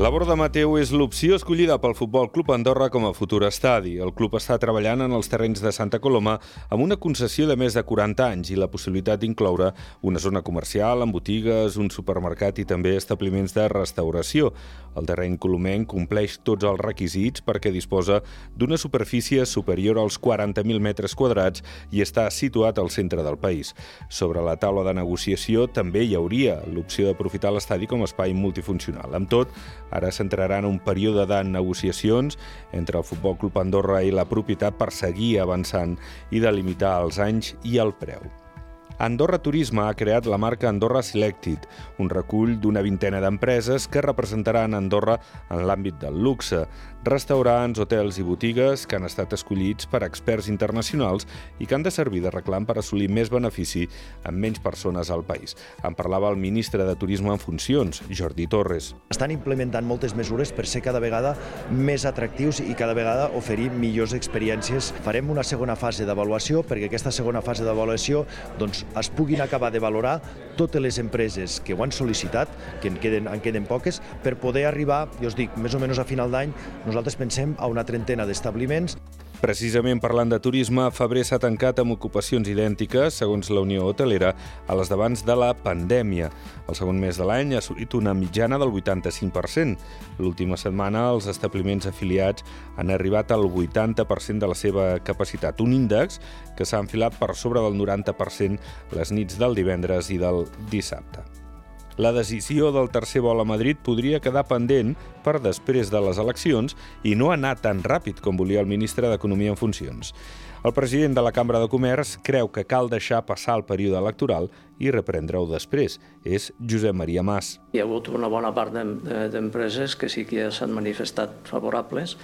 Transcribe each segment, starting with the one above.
La Borda Mateu és l'opció escollida pel Futbol Club Andorra com a futur estadi. El club està treballant en els terrenys de Santa Coloma amb una concessió de més de 40 anys i la possibilitat d'incloure una zona comercial amb botigues, un supermercat i també establiments de restauració. El terreny colomenc compleix tots els requisits perquè disposa d'una superfície superior als 40.000 metres quadrats i està situat al centre del país. Sobre la taula de negociació també hi hauria l'opció d'aprofitar l'estadi com a espai multifuncional. Amb tot, Ara s'entrarà en un període de negociacions entre el Futbol Club Andorra i la propietat per seguir avançant i delimitar els anys i el preu. Andorra Turisme ha creat la marca Andorra Selected, un recull d'una vintena d'empreses que representaran Andorra en l'àmbit del luxe, restaurants, hotels i botigues que han estat escollits per experts internacionals i que han de servir de reclam per assolir més benefici amb menys persones al país. En parlava el ministre de Turisme en funcions, Jordi Torres. Estan implementant moltes mesures per ser cada vegada més atractius i cada vegada oferir millors experiències. Farem una segona fase d'avaluació perquè aquesta segona fase d'avaluació doncs, es puguin acabar de valorar totes les empreses que ho han sol·licitat, que en queden, en queden poques, per poder arribar, jo us dic, més o menys a final d'any, nosaltres pensem a una trentena d'establiments. Precisament parlant de turisme, febrer s'ha tancat amb ocupacions idèntiques, segons la Unió Hotelera, a les d'abans de la pandèmia. El segon mes de l'any ha assolit una mitjana del 85%. L'última setmana, els establiments afiliats han arribat al 80% de la seva capacitat, un índex que s'ha enfilat per sobre del 90% les nits del divendres i del dissabte. La decisió del tercer vol a Madrid podria quedar pendent per després de les eleccions i no anar tan ràpid com volia el ministre d'Economia en funcions. El president de la Cambra de Comerç creu que cal deixar passar el període electoral i reprendre-ho després. És Josep Maria Mas. Hi ha hagut una bona part d'empreses que sí que s'han manifestat favorables,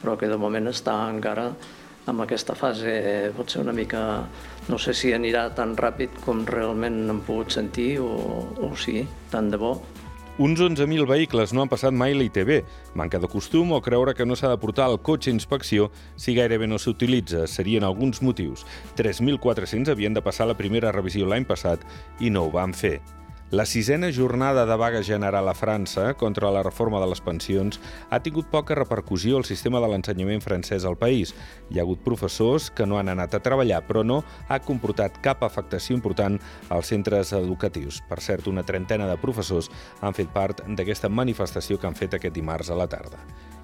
però que de moment està encara amb aquesta fase pot ser una mica... No sé si anirà tan ràpid com realment hem pogut sentir o, o sí, tant de bo. Uns 11.000 vehicles no han passat mai l'ITB. Manca de costum o creure que no s'ha de portar el cotxe a inspecció si gairebé no s'utilitza. Serien alguns motius. 3.400 havien de passar la primera revisió l'any passat i no ho van fer. La sisena jornada de vaga general a França contra la reforma de les pensions ha tingut poca repercussió al sistema de l'ensenyament francès al país. Hi ha hagut professors que no han anat a treballar, però no ha comportat cap afectació important als centres educatius. Per cert, una trentena de professors han fet part d'aquesta manifestació que han fet aquest dimarts a la tarda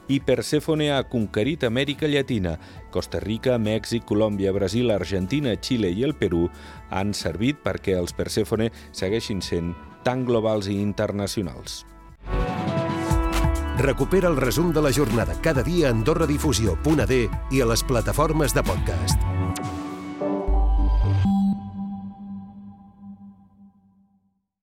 i Perséfone ha conquerit Amèrica Llatina. Costa Rica, Mèxic, Colòmbia, Brasil, Argentina, Xile i el Perú han servit perquè els Perséfone segueixin sent tan globals i internacionals. Recupera el resum de la jornada cada dia a AndorraDifusió.d i a les plataformes de podcast.